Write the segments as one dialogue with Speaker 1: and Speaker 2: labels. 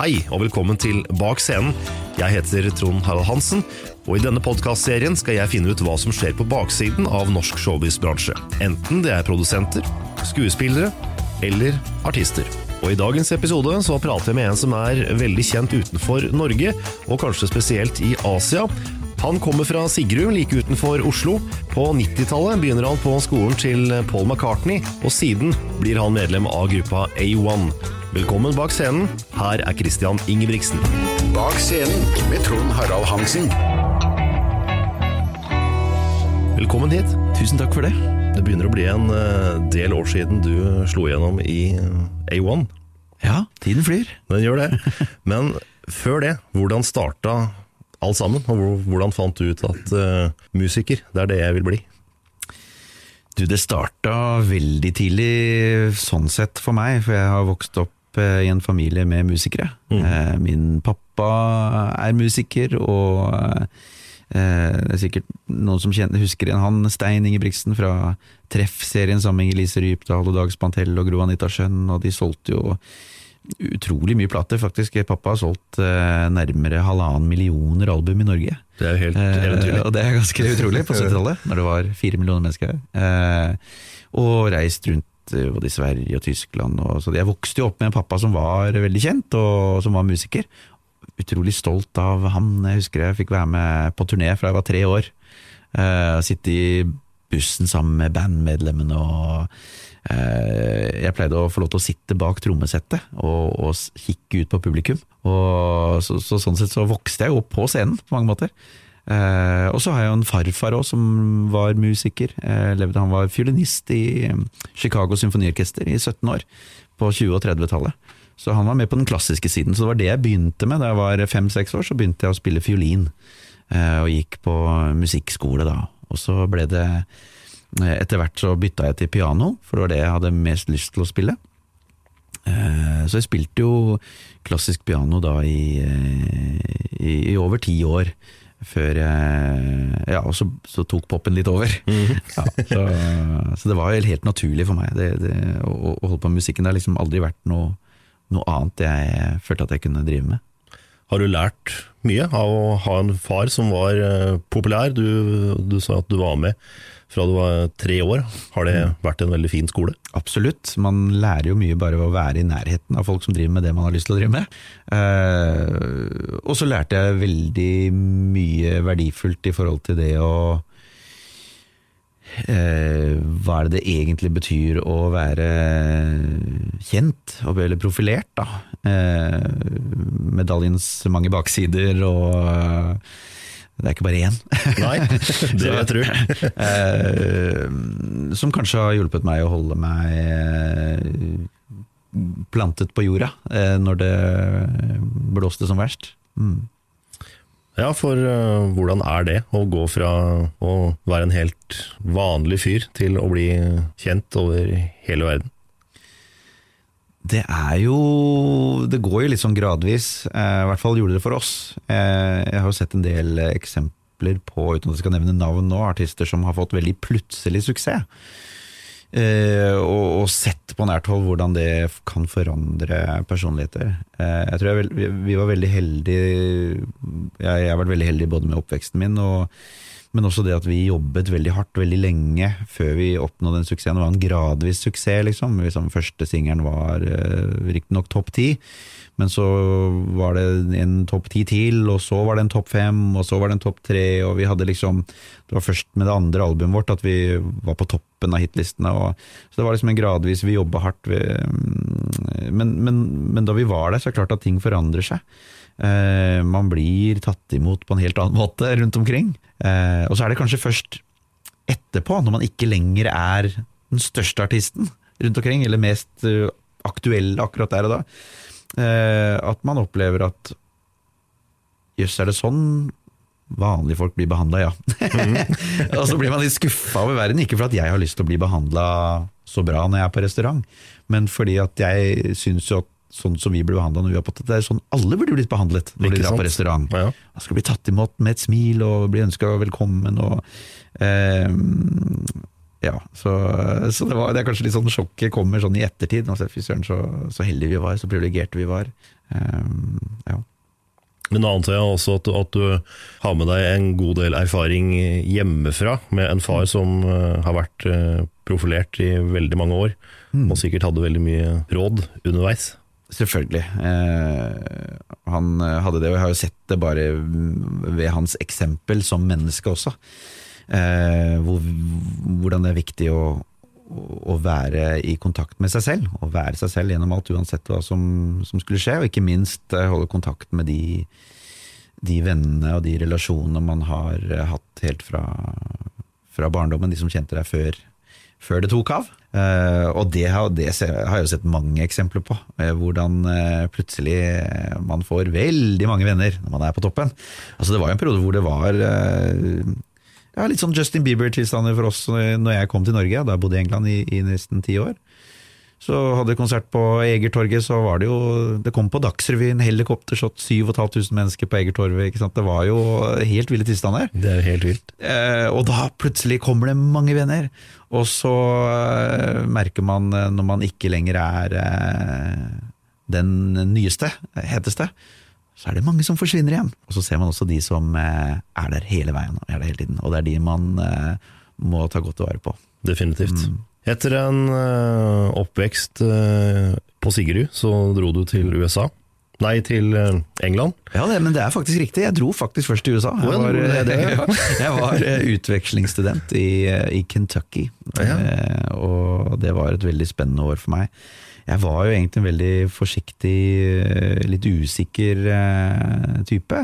Speaker 1: Hei, og velkommen til Bak scenen. Jeg heter Trond Harald Hansen, og i denne podkastserien skal jeg finne ut hva som skjer på baksiden av norsk showbiz-bransje. Enten det er produsenter, skuespillere eller artister. Og I dagens episode så prater jeg med en som er veldig kjent utenfor Norge, og kanskje spesielt i Asia. Han kommer fra Sigrud, like utenfor Oslo. På 90-tallet begynner han på skolen til Paul McCartney, og siden blir han medlem av gruppa A1. Velkommen bak scenen, her er Christian Ingebrigtsen.
Speaker 2: Bak scenen med Trond Harald Hansen.
Speaker 1: Velkommen hit.
Speaker 3: Tusen takk for det.
Speaker 1: Det begynner å bli en eh, del år siden du slo gjennom i eh, A1.
Speaker 3: Ja, tiden flyr.
Speaker 1: Den gjør det. Men før det, hvordan starta alt sammen? Og hvordan fant du ut at uh, musiker, det er det jeg vil bli?
Speaker 3: Du, det starta veldig tidlig sånn sett for meg, for jeg har vokst opp eh, i en familie med musikere. Mm. Min pappa er musiker, og eh, det er sikkert noen som kjenner, husker igjen han, Stein Ingebrigtsen fra Treff-serien sammen med Elise Rypdal og Dag Spantell og Gro Anita Schjønn, og de solgte jo utrolig mye plater, faktisk. Pappa har solgt eh, nærmere halvannen millioner album i Norge.
Speaker 1: Det er jo helt
Speaker 3: Eh,
Speaker 1: eventyrlig.
Speaker 3: og det er ganske utrolig på 70-tallet, når det var fire millioner mennesker her. Eh, og reist rundt eh, både i Sverige og Tyskland. Og, så jeg vokste jo opp med en pappa som var veldig kjent, og som var musiker. Utrolig stolt av han. Jeg husker jeg fikk være med på turné fra jeg var tre år. Uh, sitte i bussen sammen med bandmedlemmene og eh, Jeg pleide å få lov til å sitte bak trommesettet og, og kikke ut på publikum. Og så, så sånn sett så vokste jeg jo opp på scenen på mange måter. Eh, og så har jeg jo en farfar òg som var musiker. Eh, levde, han var fiolinist i eh, Chicago Symfoniorkester i 17 år, på 20- og 30-tallet. Så han var med på den klassiske siden. Så det var det jeg begynte med da jeg var fem-seks år. Så begynte jeg å spille fiolin, eh, og gikk på musikkskole da. Og så ble det eh, Etter hvert så bytta jeg til piano, for det var det jeg hadde mest lyst til å spille. Eh, Så jeg spilte jo klassisk piano da i, eh, i, i over ti år. Før Ja, og så, så tok popen litt over. Ja, så, så det var helt naturlig for meg. Det, det, å, å holde på med musikken det har liksom aldri vært noe, noe annet jeg følte at jeg kunne drive med.
Speaker 4: Har du lært mye av å ha en far som var eh, populær? Du, du sa at du var med fra du var tre år. Har det vært en veldig fin skole?
Speaker 3: Absolutt. Man lærer jo mye bare ved å være i nærheten av folk som driver med det man har lyst til å drive med. Eh, og så lærte jeg veldig mye verdifullt i forhold til det å eh, Hva er det det egentlig betyr å være kjent, eller profilert, da. Eh, medaljens mange baksider og det er ikke bare én.
Speaker 4: Nei, det vil jeg tro.
Speaker 3: eh, som kanskje har hjulpet meg å holde meg eh, plantet på jorda eh, når det blåste som verst. Mm.
Speaker 4: Ja, for uh, hvordan er det å gå fra å være en helt vanlig fyr til å bli kjent over hele verden?
Speaker 3: Det er jo Det går jo litt sånn gradvis. Eh, I hvert fall gjorde det for oss. Eh, jeg har jo sett en del eksempler på, uten at jeg skal nevne navn nå, artister som har fått veldig plutselig suksess. Eh, og, sett på nært hold hvordan det kan forandre personligheter. Jeg tror jeg, vi var veldig heldige jeg har vært veldig heldig både med oppveksten min og men også det at vi jobbet veldig hardt veldig lenge før vi oppnådde den suksessen. Det var en gradvis suksess, liksom. liksom første singelen var eh, riktignok topp ti, men så var det en topp ti til, og så var det en topp fem, og så var det en topp tre, og vi hadde liksom Det var først med det andre albumet vårt at vi var på toppen av hitlistene. Og, så det var liksom en gradvis Vi jobba hardt, vi, mm, men, men, men da vi var der, så er det klart at ting forandrer seg. Eh, man blir tatt imot på en helt annen måte rundt omkring. Eh, og så er det kanskje først etterpå, når man ikke lenger er den største artisten rundt omkring, eller mest eh, aktuelle akkurat der og da, at man opplever at jøss, er det sånn vanlige folk blir behandla, ja. Mm. og så blir man litt skuffa over verden, ikke for at jeg har lyst til å bli behandla så bra når jeg er på restaurant, men fordi at jeg syns jo at sånn som vi ble behandla når vi er på Det er sånn alle burde blitt behandlet når de drar på restaurant. Ja. Man skal bli tatt imot med et smil og bli ønska velkommen og eh, Ja, så, så det, var, det, er kanskje litt sånn sjokket kommer sånn i ettertid. Altså, Fy søren, så, så heldige vi var, så privilegerte vi var. Eh, ja.
Speaker 4: Men nå antar jeg også at, at, du har med deg en god del erfaring hjemmefra, med en far som uh, har vært uh, profilert i veldig mange år, mm. og sikkert hadde veldig mye råd underveis.
Speaker 3: Selvfølgelig. Eh, han hadde det, og jeg har jo sett det bare ved hans eksempel som menneske også. Eh, hvor, hvordan det er viktig å, å, være i kontakt med seg selv, og være seg selv gjennom alt, uansett hva som, som skulle skje. Og ikke minst eh, holde kontakt med de, de, vennene og de relasjonene man har hatt helt fra, fra barndommen, de som kjente deg før, før det tok av. Uh, og det har, det har, jeg jo sett mange eksempler på. Uh, hvordan uh, plutselig man får veldig mange venner når man er på toppen. Altså Det var jo en periode hvor det var ja, litt sånn Justin Bieber-tilstander for oss når jeg kom til Norge. Da jeg bodde i England i, i nesten ti år. Så hadde konsert på Egertorget, så var det jo Det kom på Dagsrevyen, helikoptershot, 7500 mennesker på Egertorget. ikke sant? Det var jo helt ville tilstander.
Speaker 4: Det er jo helt vilt.
Speaker 3: Eh, og da plutselig kommer det mange venner. Og så eh, merker man eh, når man ikke lenger er eh, den nyeste, heteste, så er det mange som forsvinner igjen. Og så ser man også de som eh, er der hele veien, er der hele tiden. Og det er de man eh, må ta godt vare på.
Speaker 4: Definitivt. Mm. Etter en uh, oppvekst uh, på Sigerud, så dro du til USA. Nei, til uh, England.
Speaker 3: Ja, det, men det er faktisk riktig. Jeg dro faktisk først til USA. Jeg var, jeg var utvekslingsstudent i, i Kentucky, ja. og det var et veldig spennende år for meg. Jeg var jo egentlig en veldig forsiktig, litt usikker type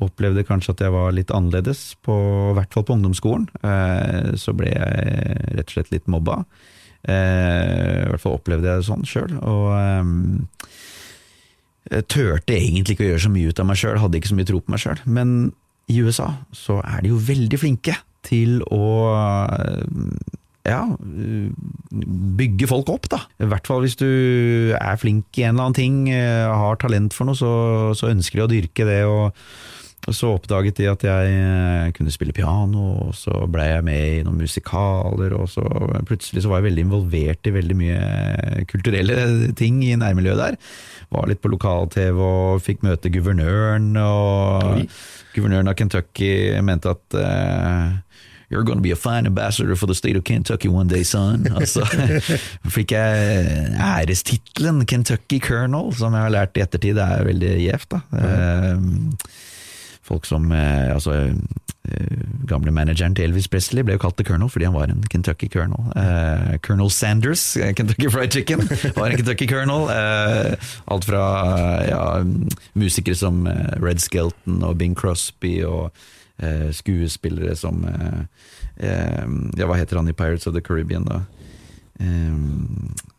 Speaker 3: opplevde kanskje at jeg var litt annerledes, på, i hvert fall på ungdomsskolen. Eh, så ble jeg rett og slett litt mobba. Eh, I hvert fall opplevde jeg det sånn sjøl. Og eh, jeg tørte egentlig ikke å gjøre så mye ut av meg sjøl, hadde ikke så mye tro på meg sjøl. Men i USA så er de jo veldig flinke til å ja, bygge folk opp, da. I hvert fall hvis du er flink i en eller annen ting, har talent for noe, så, så ønsker de å dyrke det. og så oppdaget de at jeg eh, kunne spille piano, og så ble jeg med i noen musikaler, og så plutselig så var jeg veldig involvert i veldig mye kulturelle ting i nærmiljøet der. Var litt på lokal-TV og fikk møte guvernøren, og
Speaker 4: Oi.
Speaker 3: guvernøren av Kentucky mente at uh, You're gonna be a fine ambassador for the state of Kentucky one day, son. Og så fikk jeg ærestittelen Kentucky Colonel, som jeg har lært i ettertid det er veldig gjevt. da. Eh, Folk som eh, altså, eh, Gamle manageren til Elvis Presley ble jo kalt The Colonel fordi han var en Kentucky Colonel. Eh, Colonel Sanders, Kentucky Fried Chicken, var en Kentucky Colonel. Eh, alt fra ja, musikere som Red Skelton og Bing Crosby, og eh, skuespillere som Ja, hva heter han i Pirates of the Caribbean, da?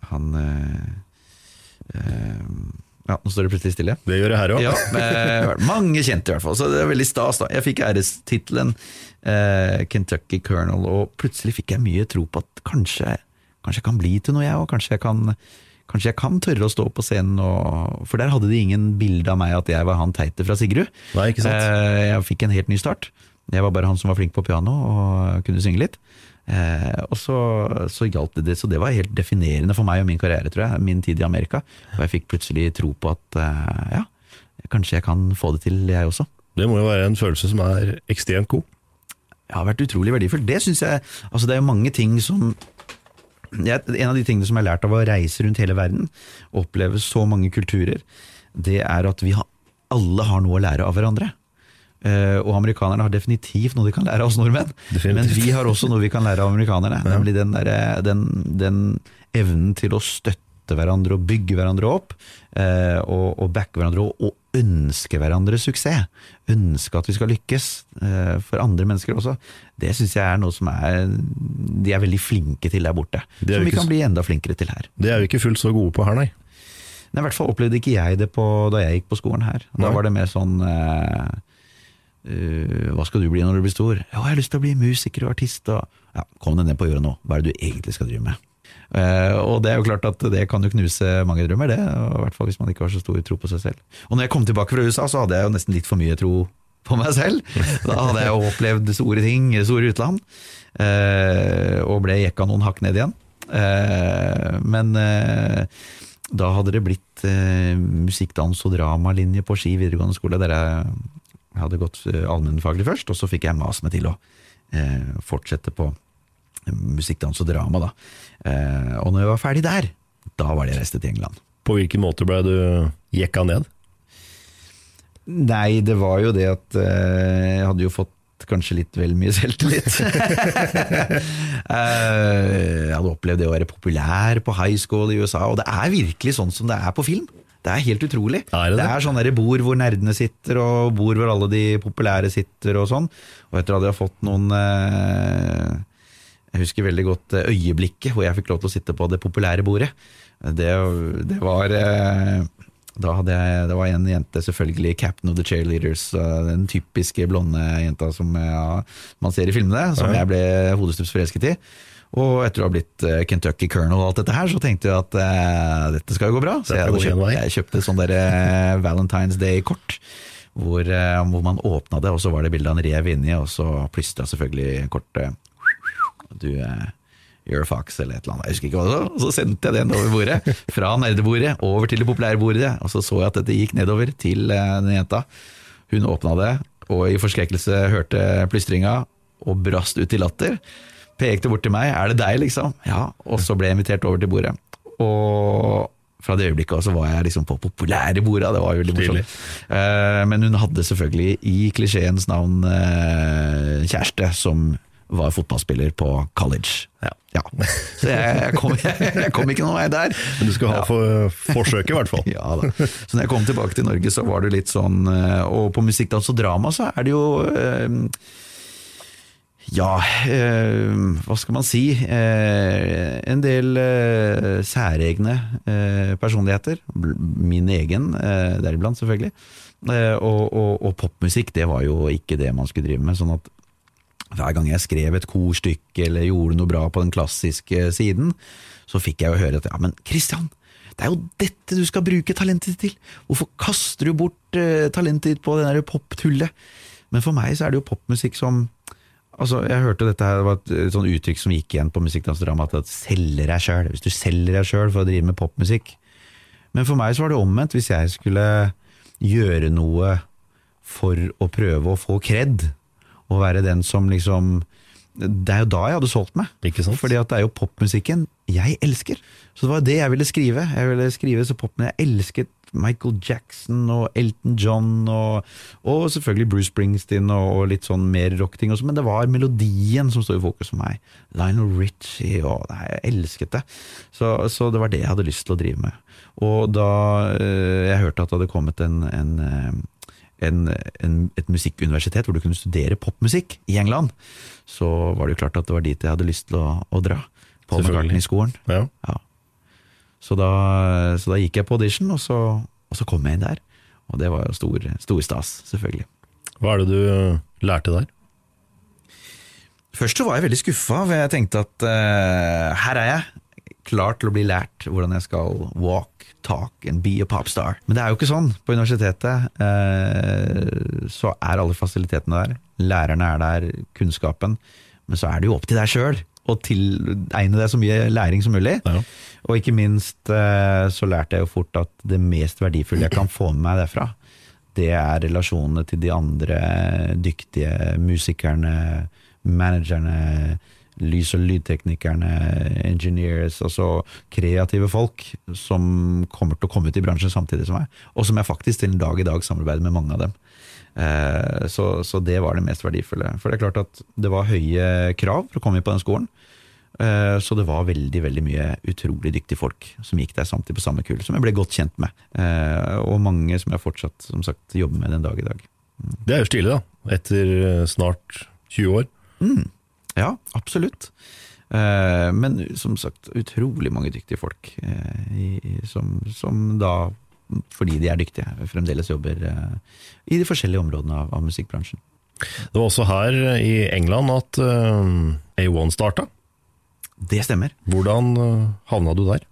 Speaker 3: Han Ja, nå står det plutselig stille.
Speaker 4: Det gjør jeg her òg.
Speaker 3: Ja, mange kjente i hvert fall, så det er veldig stas. da. Jeg fikk ærestittelen eh, Kentucky Colonel, og plutselig fikk jeg mye tro på at kanskje, kanskje jeg kan bli til noe, jeg òg. Kanskje, jeg kan- kanskje jeg kan tørre å stå på scenen, og, for der hadde de ingen bilde av meg at jeg var han teite fra Sigrud.
Speaker 4: Nei, ikke sant?
Speaker 3: Eh, jeg fikk en helt ny start. Jeg var bare han som var flink på piano og kunne synge litt. Eh, og så, så hjalp det så det var helt definerende for meg og min karriere, tror jeg. Min tid i Amerika. Og jeg fikk plutselig tro på at eh, ja, kanskje jeg kan få det til, jeg også.
Speaker 4: Det må jo være en følelse som er ekstremt god.
Speaker 3: Det har vært utrolig verdifull. Det synes jeg Altså, det er jo mange ting som jeg, En av de tingene som jeg har lært av å reise rundt hele verden, oppleve så mange kulturer, det er at vi har, alle har noe å lære av hverandre. Eh, og amerikanerne har definitivt noe de kan lære av oss nordmenn.
Speaker 4: Definitivt.
Speaker 3: Men vi har også noe vi kan lære av amerikanerne. Nemlig den, der, den, den evnen til å støtte hverandre og bygge hverandre opp. eh, og, og backe hverandre og, og ønske hverandre suksess. Ønske at vi skal lykkes eh, for andre mennesker også. Det syns jeg er noe som er, de er veldig flinke til der borte. Som vi kan bli enda flinkere til her.
Speaker 4: Det er vi ikke fullt så gode på her, nei.
Speaker 3: Nei, I hvert fall opplevde ikke jeg det på, da jeg gikk på skolen her. Da var det mer sånn eh, eh, Hva skal du bli når du blir stor? Ja, jeg har lyst til å bli musiker og artist. Og, ja, Kom deg ned på jorda nå, hva er det du egentlig skal drive med? Uh, og det er jo klart at det kan jo knuse mange drømmer, det. I hvert fall hvis man ikke har så stor tro på seg selv. Og når jeg kom tilbake fra USA, så hadde jeg jo nesten litt for mye tro på meg selv. Da hadde jeg jo opplevd store ting, store utland, uh, og ble jekka noen hakk ned igjen. Men da hadde det blitt musikk, dans og dramalinje på Ski videregående skole, der jeg hadde gått eh, allmennfaglig først, og så fikk jeg mas meg til å eh, fortsette på musikk, dans og drama. Da. Eh, og når jeg var ferdig der, da var det jeg reiste til England.
Speaker 4: På hvilken måte ble du jekka ned?
Speaker 3: Nei, det var jo det at eh, jeg hadde jo fått kanskje litt vel mye selvtillit. Eh, jeg hadde opplevd det å være populær på high school i USA, og det er virkelig sånn som det er på film. Det er helt utrolig.
Speaker 4: Er det det?
Speaker 3: er sånn der bord hvor nerdene sitter, og bord hvor alle de populære sitter og sånn. Og etter at jeg har fått noen eh, Jeg husker veldig godt eh, øyeblikket hvor jeg fikk lov til å sitte på det populære bordet. Det, det var eh, da hadde jeg, Det var en jente, selvfølgelig Captain of the Cheerleaders, den typiske blonde jenta som ja, man ser i filmene, som jeg ble hodestups forelsket i. Og etter å ha blitt eh, Kentucky Colonel og alt dette her, så tenkte jeg at uh, dette skal jo gå bra. Så jeg, kjøpt, jeg kjøpte sånn der eh, Valentine's Day-kort. Hvor, uh, hvor man åpna det, og så var det bilde av en rev inni, og så plystra selvfølgelig kortet Du uh, You're a fox, eller et eller annet. Jeg husker ikke hva det var. Og så sendte jeg den over bordet. Fra nerdebordet over til det populære bordet. Og så så jeg at dette gikk nedover til den jenta. Hun åpna det, og i forskrekkelse hørte plystringa, og brast ut i latter. Pekte bort til meg. 'Er det deg', liksom? Ja. Og så ble jeg invitert over til bordet. Og fra det øyeblikket også var jeg liksom på populære borda. Det var veldig morsomt. Eh, Men hun hadde selvfølgelig i klisjeens navn eh, kjæreste som var fotballspiller på college.
Speaker 4: Ja.
Speaker 3: Så jeg, jeg, kom, jeg, kom ikke noen vei der.
Speaker 4: Men du skal ha
Speaker 3: Ja.
Speaker 4: for, forsøket, i hvert fall.
Speaker 3: Ja da. Så når jeg kom tilbake til Norge, så var det litt sånn eh, Og på musikkdans og drama så er det jo eh, Ja, eh, hva skal man si? Eh, en del eh, særegne eh, personligheter. Min egen, eh, deriblant selvfølgelig. Eh, og, og, og popmusikk, det var jo ikke det man skulle drive med. sånn at hver gang jeg skrev et korstykke eller gjorde noe bra på den klassiske siden, så fikk jeg jo høre at ja, men Christian, det er jo dette du skal bruke talentet ditt til! Hvorfor kaster du bort talentet ditt på det der poptullet. Men for meg så er det jo popmusikk som Altså, Jeg hørte dette her, det var et et sånn uttrykk som gikk igjen på musikkdansdrama, at du selger deg sjøl. Hvis du selger deg sjøl for å drive med popmusikk. Men for meg så var det omvendt. Hvis jeg skulle gjøre noe for å prøve å få kred, og være den som liksom Det er jo da jeg hadde solgt meg.
Speaker 4: Ikke sant?
Speaker 3: Fordi at det er jo popmusikken jeg elsker. Så det var det jeg ville skrive. Jeg ville skrive så pop, men jeg elsket Michael Jackson og Elton John og, og selvfølgelig Bruce Springsteen og, og litt sånn mer rockting men det var melodien som stod i fokus for meg. Lionel Richie og nei, Jeg elsket det. Så, så, det var det jeg hadde lyst til å drive med. Og da øh, jeg hørte at det hadde kommet en, en eh, en, en, et musikkuniversitet hvor du kunne studere popmusikk i England, så var det jo klart at det var dit jeg hadde lyst til å, å dra. På McCartney-skolen.
Speaker 4: Ja.
Speaker 3: Ja. Så, da, så da gikk jeg på audition, og så, og så kom jeg inn der. Og det var jo stor, stor stas, selvfølgelig.
Speaker 4: Hva er det du lærte der?
Speaker 3: Først så var jeg veldig skuffa, for jeg tenkte at uh, her er jeg, klar til å bli lært hvordan jeg skal walk, talk and be a popstar. Men det er jo ikke sånn. På universitetet eh, så er alle fasilitetene der. Lærerne er der, kunnskapen. Men så er det jo opp til deg sjøl å tilegne deg så mye læring som mulig.
Speaker 4: Ja.
Speaker 3: Og ikke minst eh, så lærte jeg jo fort at det mest verdifulle jeg kan få med meg derfra, det er relasjonene til de andre dyktige musikerne, managerne, lys- og lydteknikerne, engineers, altså kreative folk som kommer til å komme ut i bransjen samtidig som meg, og som jeg faktisk til en dag i dag samarbeider med mange av dem. Eh, Så, så det var det mest verdifulle. For det er klart at det var høye krav for å komme inn på den skolen. Eh, Så det var veldig veldig mye utrolig dyktige folk som gikk der samtidig på samme kull, som jeg ble godt kjent med. Eh, Og mange som jeg fortsatt som sagt, jobber med den dag i dag.
Speaker 4: Det er jo stilig, da. Etter snart 20 år.
Speaker 3: Mm. Ja, absolutt. Eh, Men som sagt, utrolig mange dyktige folk eh, som, som da, fordi de er dyktige, fremdeles jobber eh, i de forskjellige områdene av, av musikkbransjen.
Speaker 4: Det var også her i England at eh, A1 starta.
Speaker 3: Det stemmer.
Speaker 4: Hvordan havna du der?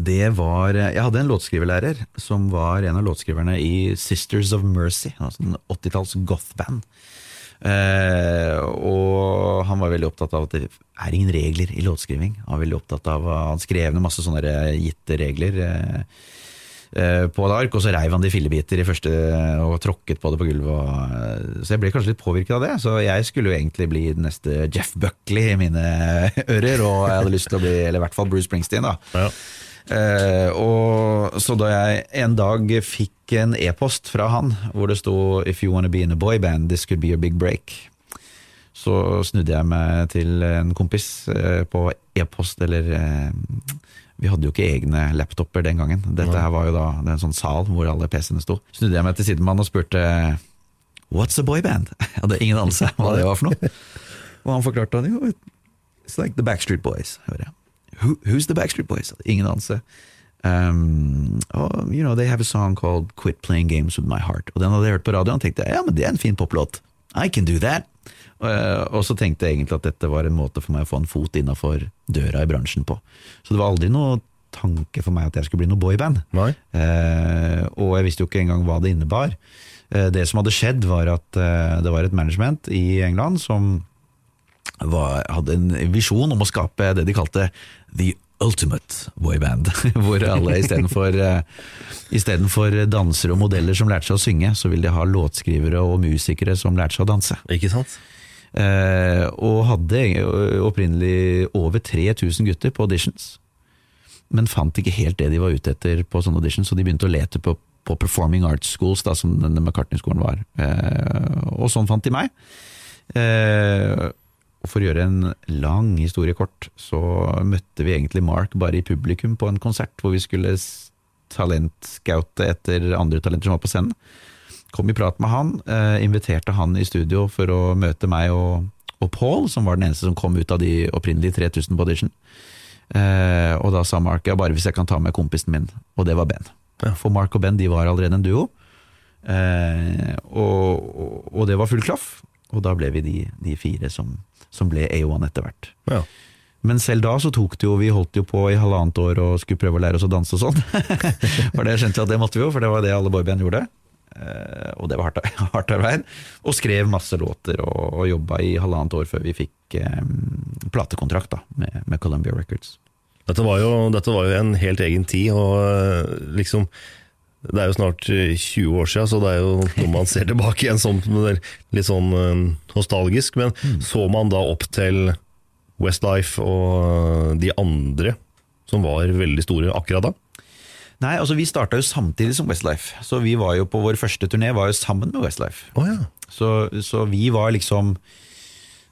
Speaker 3: Det var Jeg hadde en låtskriverlærer som var en av låtskriverne i Sisters of Mercy, altså en 80-talls goth-band. Eh, og han var veldig opptatt av at det er ingen regler i låtskriving. Han var veldig opptatt av Han skrev ned masse sånne der gitte regler eh, eh, på et ark, og så reiv han det i fillebiter i første og tråkket på det på gulvet. Eh, så jeg ble kanskje litt påvirket av det. Så jeg skulle jo egentlig bli den neste Jeff Buckley i mine ører, og jeg hadde lyst til å bli, eller i hvert fall Bruce Springsteen, da.
Speaker 4: Ja.
Speaker 3: Eh, og så da jeg en dag fikk en e-post fra han hvor det sto 'If you wanna be in a boyband, this could be your big break', så snudde jeg meg til en kompis eh, på e-post, eller eh, Vi hadde jo ikke egne laptoper den gangen. Dette her var jo da det er en sånn sal hvor alle PC-ene sto. Snudde jeg meg til sidemannen og spurte 'What's a boyband?' Jeg hadde ingen anelse hva det var for noe. Og han forklarte jo It's like the Backstreet Boys. hører jeg. Who, who's the Backstreet Boys? Ingen anelse. Um, oh, you know, they have a song called Quit Playing Games With My Heart. Og den hadde jeg hørt på radioen og tenkte ja, men det er en fin poplåt. I can do that. Uh, og så tenkte jeg egentlig at dette var en måte for meg å få en fot innafor døra i bransjen på. Så det var aldri noe tanke for meg at jeg skulle bli noe boyband. Eh, og jeg visste jo ikke engang hva det innebar. Uh, det som hadde skjedd, var at det var et management i England som var, hadde en visjon om å skape det de kalte The Ultimate Boyband. Hvor alle istedenfor uh, istedenfor dansere og modeller som lærte seg å synge, så ville de ha låtskrivere og musikere som lærte seg å danse.
Speaker 4: Ikke sant?
Speaker 3: Eh, og hadde opprinnelig over 3000 gutter på auditions. Men fant ikke helt det de var ute etter på sånne auditions, så de begynte å lete på, på Performing Arts Schools, da, som denne McCartney-skolen var. Eh, og sånn fant de meg. Eh, og For å gjøre en lang historie kort, så møtte vi egentlig Mark bare i publikum på en konsert hvor vi skulle talentscoute etter andre talenter som var på scenen. Kom i prat med han, eh, inviterte han i studio for å møte meg og, og Paul, som var den eneste som kom ut av de opprinnelige 3000 på audition. Eh, og da sa Mark ja, bare hvis jeg kan ta med kompisen min, og det var Ben.
Speaker 4: Ja.
Speaker 3: For Mark og Ben de var allerede en duo, eh, og, og, og det var full klaff. Og da ble vi de, de fire som, som ble A1 etter hvert.
Speaker 4: Ja.
Speaker 3: Men selv da så tok det jo, vi holdt jo på i halvannet år og skulle prøve å lære oss å danse og sånn. for det skjønte vi at det måtte vi jo, for det var det alle boyband gjorde. Eh, og det var hardt, hardt arbeid. Og skrev masse låter og, og jobba i halvannet år før vi fikk eh, platekontrakt da, med, med Columbia Records.
Speaker 4: Dette var, jo, dette var jo en helt egen tid, og eh, liksom Det er jo snart eh, 20 år siden, så det er jo noe man ser tilbake igjen som litt sånn eh, nostalgisk. Men så man da opp til Westlife og de andre som var veldig store akkurat da?
Speaker 3: Nei, altså vi starta jo samtidig som Westlife, så vi var jo på vår første turné var jo sammen med Westlife.
Speaker 4: Oh, ja.
Speaker 3: så, så vi var liksom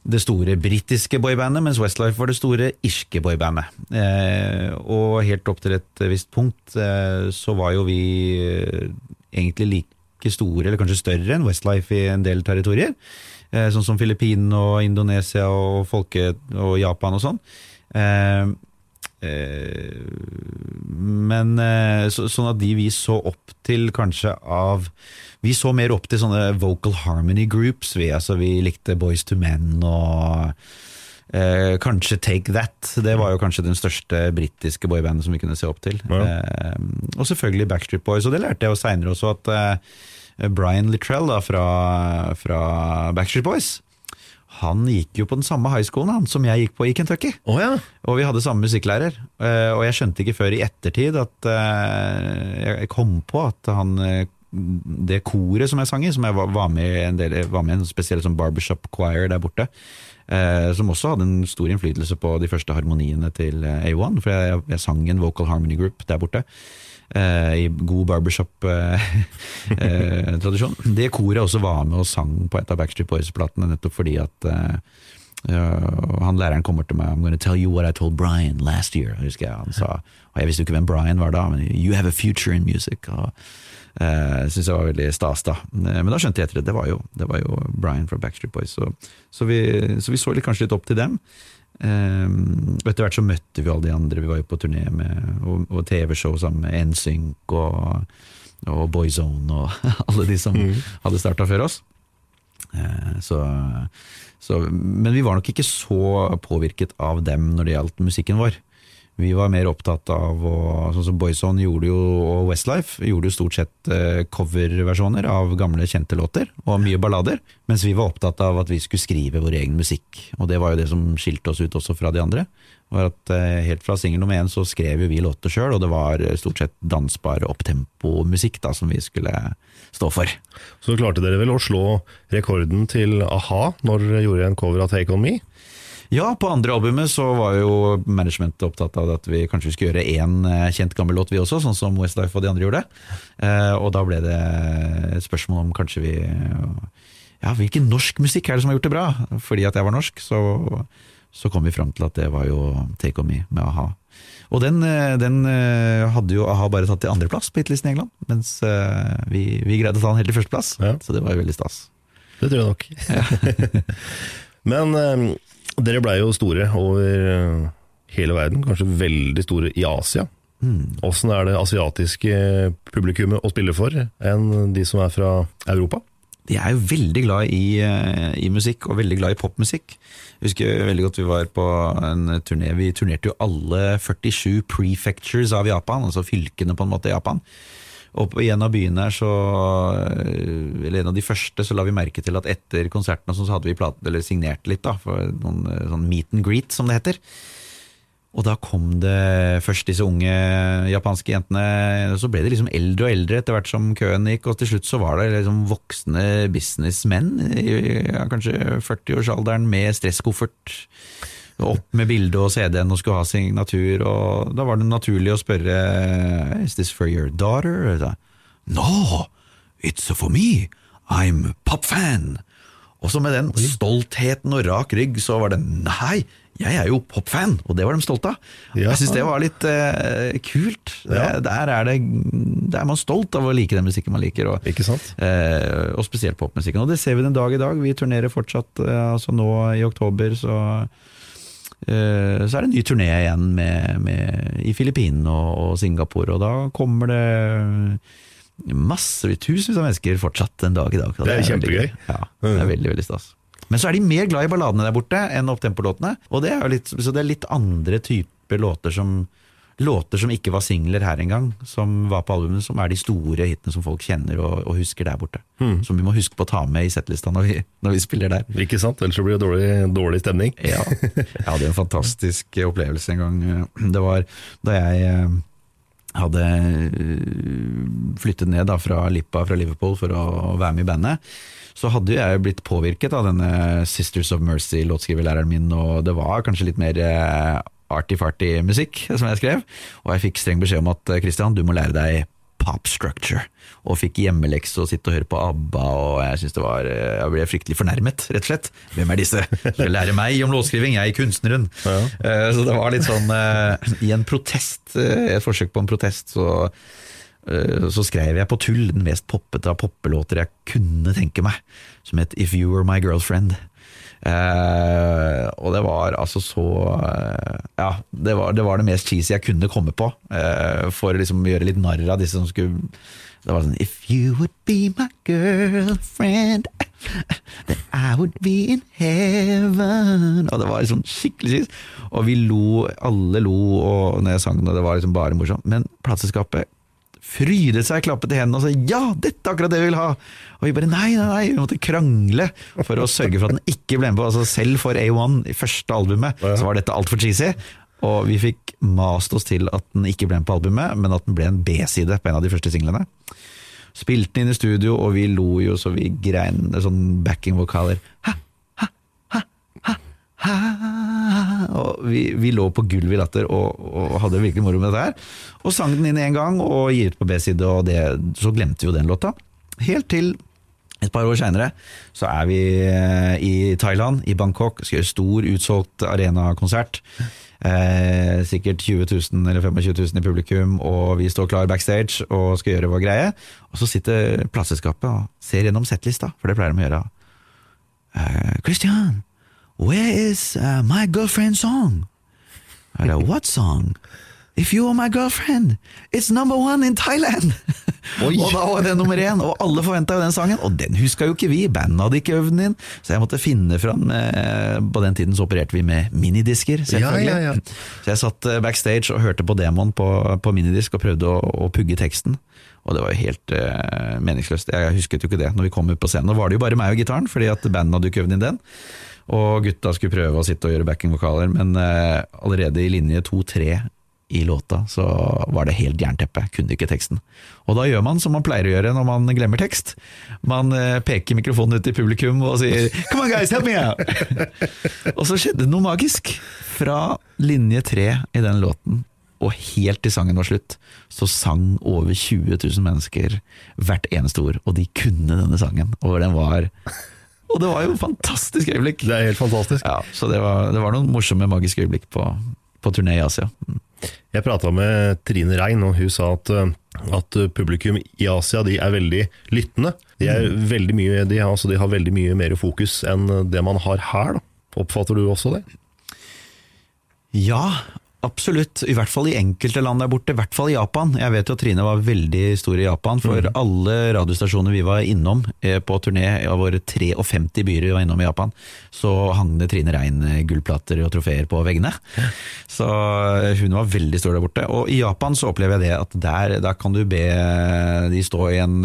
Speaker 3: det store britiske boybandet, mens Westlife var det store irske boybandet. Eh, og helt opp til et visst punkt eh, så var jo vi eh, egentlig like store, eller kanskje større enn Westlife i en del territorier. Eh, sånn som Filippinene og Indonesia og, folke, og Japan og sånn. Eh, eh, men eh, så, sånn at de vi så opp til kanskje av Vi så mer opp til sånne vocal harmony groups. Vi, altså, vi likte Boys to Men og eh, kanskje Take That. Det var jo kanskje den største britiske boybandet som vi kunne se opp til.
Speaker 4: Ja.
Speaker 3: Eh, og selvfølgelig Backstreet Boys, og det lærte jeg jo seinere også at eh, Brian Littrell da, fra, fra Backstreet Boys han gikk jo på den samme high schoolen han, som jeg gikk på i Kentucky.
Speaker 4: Oh, ja.
Speaker 3: Og vi hadde samme musikklærer. Eh, Og jeg skjønte ikke før i ettertid at eh, jeg kom på at han eh, det koret som jeg sang i, som jeg var med i en del, var med en spesiell sånn barbershop choir der borte, som også hadde en stor innflytelse på de første harmoniene til eh, A1, for jeg, jeg sang en vocal harmony group der borte. Eh, I god barbershop-tradisjon. det koret også var med og sang på et av Backstreet Boys-platene, nettopp fordi at eh, han læreren kommer til meg I'm gonna tell you what I told Brian last year. husker jeg Han sa, og jeg visste jo ikke hvem Brian var da, men You have a future in music. Og, uh, synes jeg var veldig stas da. Eh, Men da skjønte jeg etter det, det var jo, det var jo Brian fra Backstreet Boys. Så, så, vi, så vi så litt, kanskje litt opp til dem. Og etter hvert så møtte vi alle de andre. Vi var jo på turné med, og, og TV-show sammen med NSYNC og, og Boyzone og alle de som hadde starta før oss. Uh, Så, så, men vi var nok ikke så påvirket av dem når det gjaldt musikken vår. Vi var mer opptatt av å, Sånn som Boyzone gjorde jo, og Westlife gjorde jo stort sett eh, coverversjoner av gamle, kjente låter, og mye ballader. Mens vi var opptatt av at vi skulle skrive vår egen musikk. Og det var jo det som skilte oss ut også fra de andre. Var at eh, Helt fra singel nummer én så skrev jo vi låter sjøl, og det var eh, stort sett dansbar opptempo-musikk da, som vi skulle stå for.
Speaker 4: Så klarte dere vel å slå rekorden til a-ha når dere gjorde en cover av Take On Me?
Speaker 3: Ja, på andre albumet så var jo managementet opptatt av at vi kanskje skulle gjøre én eh, kjent gammel låt vi også, sånn som Westlife og de andre gjorde. Eh, og da ble det et spørsmål om kanskje vi Ja, hvilken norsk musikk er det som har gjort det bra? Fordi at jeg var norsk, så, så kom vi fram til at det var jo Take On Me med a-ha. Og den, eh, den hadde jo a-ha bare tatt til andreplass på hitlisten i England, mens vi, vi greide å ta den helt til førsteplass.
Speaker 4: Ja.
Speaker 3: Så det var jo veldig stas.
Speaker 4: Det tror jeg nok. Men eh, dere blei jo store over eh, hele verden, kanskje veldig store i Asia. Åssen er det asiatiske publikummet å spille for enn de som er fra Europa?
Speaker 3: De er jo veldig glad i, eh, i musikk, og veldig glad i popmusikk. Jeg husker veldig godt vi var på en turné. Vi turnerte jo alle 47 prefectures av Japan, altså fylkene på en måte i Japan. Og på en av byene her, så, eller en av de første, så la vi merke til at etter konserten så hadde vi plat, signert litt da, for noen eh, sånn meet and greet, som det heter. Og da kom det først disse unge japanske jentene, og så ble det liksom eldre og eldre etter hvert som køen gikk, og til slutt så var det liksom voksne businessmenn i ja, kanskje 40-årsalderen med stresskoffert, opp med bilde og CD-en og skulle ha signatur, og da var det naturlig å spørre Is this for your daughter? Da, No, it's for me, I'm pop-fan. Og så med den stoltheten og rak rygg, så var det nei, jeg er jo popfan, og det var de stolte av.
Speaker 4: Ja.
Speaker 3: Jeg syns det var litt uh, kult. Det,
Speaker 4: Ja.
Speaker 3: der, er det, der er man stolt av å like den musikken man liker, og,
Speaker 4: Ikke sant?
Speaker 3: Uh, og spesielt popmusikken. Og det ser vi den dag i dag. Vi turnerer fortsatt, Uh, altså nå i oktober, så eh, så er det en ny turné igjen med, med, i Filippinene og, og Singapore, og da kommer det masse, tusenvis av mennesker fortsatt en dag i dag. og
Speaker 4: Det er kjempegøy.
Speaker 3: gøy. Ja, det er veldig, veldig stas. Men så er de mer glad i balladene der borte enn opptempolåtene. Og det er litt, så det er litt andre typer låter som Låter som ikke var singler her engang, som var på albumet, som er de store hitene som folk kjenner og, og husker der borte.
Speaker 4: Hmm.
Speaker 3: Som vi må huske på å ta med i settlista når vi, når vi spiller der.
Speaker 4: Ikke sant? Ellers blir det dårlig, dårlig stemning.
Speaker 3: Ja. Jeg hadde en fantastisk opplevelse en gang. Det var da jeg eh, hadde eh, flyttet ned da fra Lippa fra Liverpool for å være med i bandet. Så hadde jeg blitt påvirket av denne Sisters of Mercy-låtskriverlæreren min, og det var kanskje litt mer eh, arty-farty musikk som jeg skrev. Og jeg fikk streng beskjed om at eh, Christian, du må lære deg pop structure. Og fikk hjemmelekse og sitte og høre på ABBA, og jeg synes det var eh, Jeg ble fryktelig fornærmet, rett og slett. Hvem er disse? Skal lære meg om låtskriving, jeg er kunstneren. Eh, Så det var litt sånn I en protest, et forsøk på en protest, så så skrev jeg på tull den mest poppete av poppelåter jeg kunne tenke meg, som het If You Were My Girlfriend. Eh, og det var altså så eh, Ja, det var, det var det mest cheesy jeg kunne komme på, eh, for å liksom gjøre litt narr av disse som skulle Det var sånn If you would be my girlfriend, then I would be in heaven. Og det var liksom skikkelig cheesy. Og vi lo, alle lo og når jeg sang det, det var liksom bare morsomt. Men plateselskapet frydet seg, klappet i hendene og sa ja, dette er akkurat det vi vil ha. Og vi bare nei, nei, nei, vi måtte krangle for å sørge for at den ikke ble med på. Altså selv for A1, i første albumet, så var dette altfor cheesy. Og vi fikk mast oss til at den ikke ble med på albumet, men at den ble en B-side på en av de første singlene. Spilte den inn i studio, og vi lo jo så vi grein sånn backing-vokaler. Ha. Og vi, vi lå på gulvet i latter og, og hadde virkelig moro med dette her. Og sang den inn én gang og gir ut på B-side, og det, så glemte vi jo den låta. Helt til et par år seinere så er vi eh, i Thailand, i Bangkok, skal gjøre stor utsolgt arenakonsert. Eh, sikkert 20 000 eller 25 000 i publikum, og vi står klar backstage og skal gjøre vår greie. Og så sitter plateselskapet og ser gjennom settlista, for det pleier de å gjøre. Eh, Christian, where is uh, my girlfriend's song? Er det, What song? If you are my girlfriend, it's number one in Thailand! og da var det nummer én, og alle forventa jo den sangen, og den huska jo ikke vi, bandet hadde ikke øvd den inn, så jeg måtte finne fram eh, På den tiden så opererte vi med minidisker, selvfølgelig.
Speaker 4: Ja, ja, ja.
Speaker 3: Så jeg satt eh, backstage og hørte på demoen på, på minidisk og prøvde å, å pugge teksten. Og det var jo helt eh, meningsløst. Jeg husket jo ikke det når vi kom ut på scenen. Nå var det jo bare meg og gitaren, fordi at bandet hadde ikke øvd inn den. Og gutta skulle prøve å sitte og gjøre backingvokaler, men eh, allerede i linje to-tre i låta så var det helt jernteppe, kunne ikke teksten. Og da gjør man som man pleier å gjøre når man glemmer tekst. Man eh, peker mikrofonen ut til publikum og sier 'come on guys, help me out'! og så skjedde det noe magisk. Fra linje tre i den låten og helt til sangen var slutt, så sang over 20 000 mennesker hvert eneste ord, og de kunne denne sangen. Og den var Og det var jo fantastisk øyeblikk.
Speaker 4: Det er helt fantastisk.
Speaker 3: Ja, så det var, det var noen morsomme, magiske øyeblikk på, på turné i Asia. Mm.
Speaker 4: Jeg prata med Trine Rein, og hun sa at, eh, at publikum i Asia de er veldig lyttende. De, er veldig mye, de, altså, de har veldig mye mer fokus enn det man har her. Da. Oppfatter du også det?
Speaker 3: Ja, absolutt. I hvert fall i enkelte land der borte. I hvert fall i Japan. Jeg vet jo at Trine var veldig stor i Japan, for alle radiostasjoner vi var innom eh, på turné av våre 53 byer vi var innom i Japan, så hang det Trine Rein eh, gullplater og trofeer på veggene. Så eh, hun var veldig stor der borte. Og i Japan så opplever jeg det at der, der kan du be de stå i en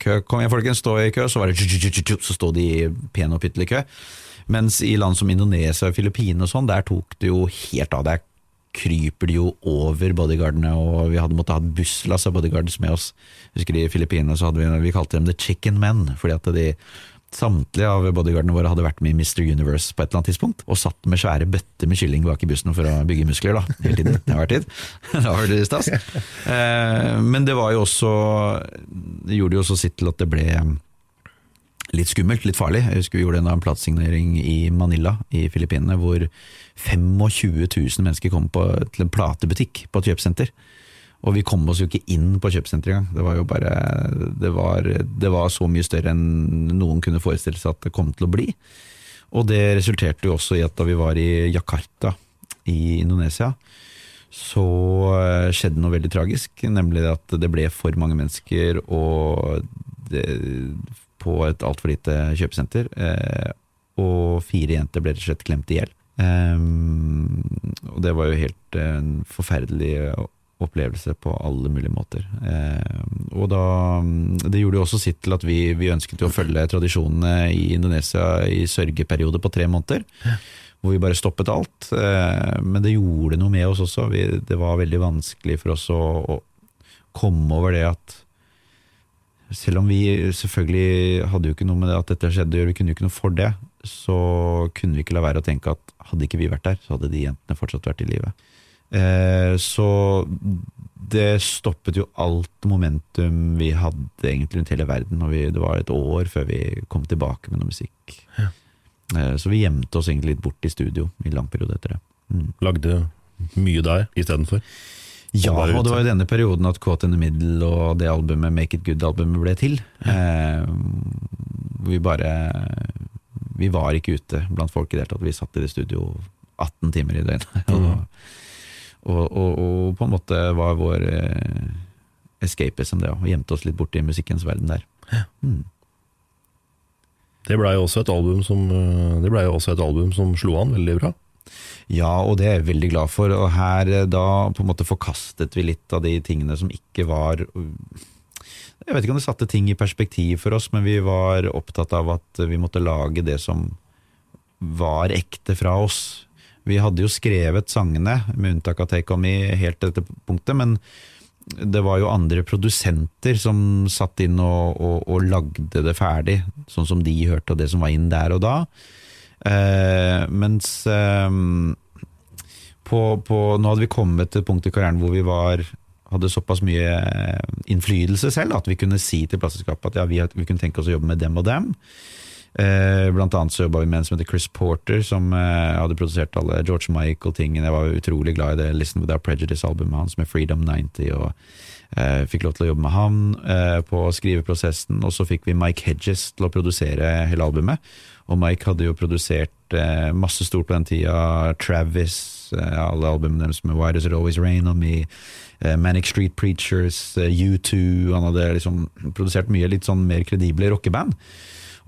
Speaker 3: kø. Kom igjen folkens, stå i kø. Så var det så sto de i pen og pyttelig kø. Mens i land som Indonesia og Filippinene og sånn, der tok det jo helt av. Der kryper de jo over bodyguardene, og vi hadde måttet ha et busslass av bodyguards med oss. Jeg husker I Filippinene så hadde vi, vi kalte dem The Chicken Men, fordi at de Samtlige av bodyguardene våre hadde vært med i Mr. Universe på et eller annet tidspunkt, og satt med svære bøtter med kylling bak i bussen for å bygge muskler, da, hele tiden. Det har vært tid. da var det stas. Eh, men det var jo også Det gjorde jo også sitt til at det ble litt skummelt, litt farlig. Jeg husker vi gjorde en platesignering i Manila i Filippinene, hvor 25 000 mennesker kom på, til en platebutikk på et kjøpesenter. Og vi kom oss jo ikke inn på kjøpesenteret engang. Det var jo bare det var, det var så mye større enn noen kunne forestille seg at det kom til å bli. Og det resulterte jo også i at da vi var i Jakarta i Indonesia, så eh, skjedde noe veldig tragisk. Nemlig at det ble for mange mennesker og det, på et altfor lite kjøpesenter. Eh, og fire jenter ble rett og slett klemt i hjel. Um, og det var jo helt eh, en forferdelig opplevelse på alle mulige måter. Og da Det gjorde jo også sitt til at vi, vi ønsket å følge tradisjonene i Indonesia i sørgeperiode på tre måneder. Hvor vi bare stoppet alt. Men det gjorde noe med oss også. Vi, det var veldig vanskelig for oss å, å komme over det at selv om vi selvfølgelig hadde jo ikke noe med det at dette skjedde, vi kunne jo ikke noe for det, så kunne vi ikke la være å tenke at hadde ikke vi vært der, så hadde de jentene fortsatt vært i live. Eh, så det stoppet jo alt momentum vi hadde egentlig rundt hele verden, og vi, det var et år før vi kom tilbake med noe musikk.
Speaker 4: Ja.
Speaker 3: Eh, så vi gjemte oss egentlig litt bort i studio i lang periode etter det. Mm.
Speaker 4: Lagde mye der istedenfor?
Speaker 3: Ja, og det var i denne perioden at Caught in the Middle og det albumet Make It Good-albumet ble til. Eh, vi bare Vi var ikke ute blant folk i det hele tatt. Vi satt i det studio 18 timer i døgnet. Mm. og, og, og, på en måte var vår eh, som det, og gjemte oss litt borti musikkens verden der. Mm.
Speaker 4: Det blei jo også et album som Det ble jo også et album som slo an veldig bra.
Speaker 3: Ja, og det er jeg veldig glad for. Og her eh, da på en måte forkastet vi litt av de tingene som ikke var Jeg vet ikke om det satte ting i perspektiv for oss, men vi var opptatt av at vi måtte lage det som var ekte fra oss. Vi hadde jo skrevet sangene, med unntak av Take On Me, helt til dette punktet, men det var jo andre produsenter som satt inn og, og, og lagde det ferdig, sånn som de hørte, og det som var inn der og da. Eh, mens eh, på, på, nå hadde vi kommet til et punkt i karrieren hvor vi var hadde såpass mye innflytelse selv at vi kunne si til plateselskapet at ja, vi, vi, kunne tenke oss å jobbe med dem og dem. Eh, blant annet så jobba vi med en som heter Chris Porter, som eh, hadde produsert alle George Michael-tingene. Jeg var utrolig glad i det Listen Without Prejudice-albumet hans med Freedom 90. og eh, Fikk lov til å jobbe med han eh, på skriveprosessen. Og så fikk vi Mike Hedges til å produsere hele albumet. Og Mike hadde jo produsert eh, masse stort på den tida. Travis, eh, alle albumene deres med Why Does It Always Rain On Me, eh, Manic Street Preachers, eh, U2 Han hadde liksom produsert mye litt sånn mer kredible rockeband.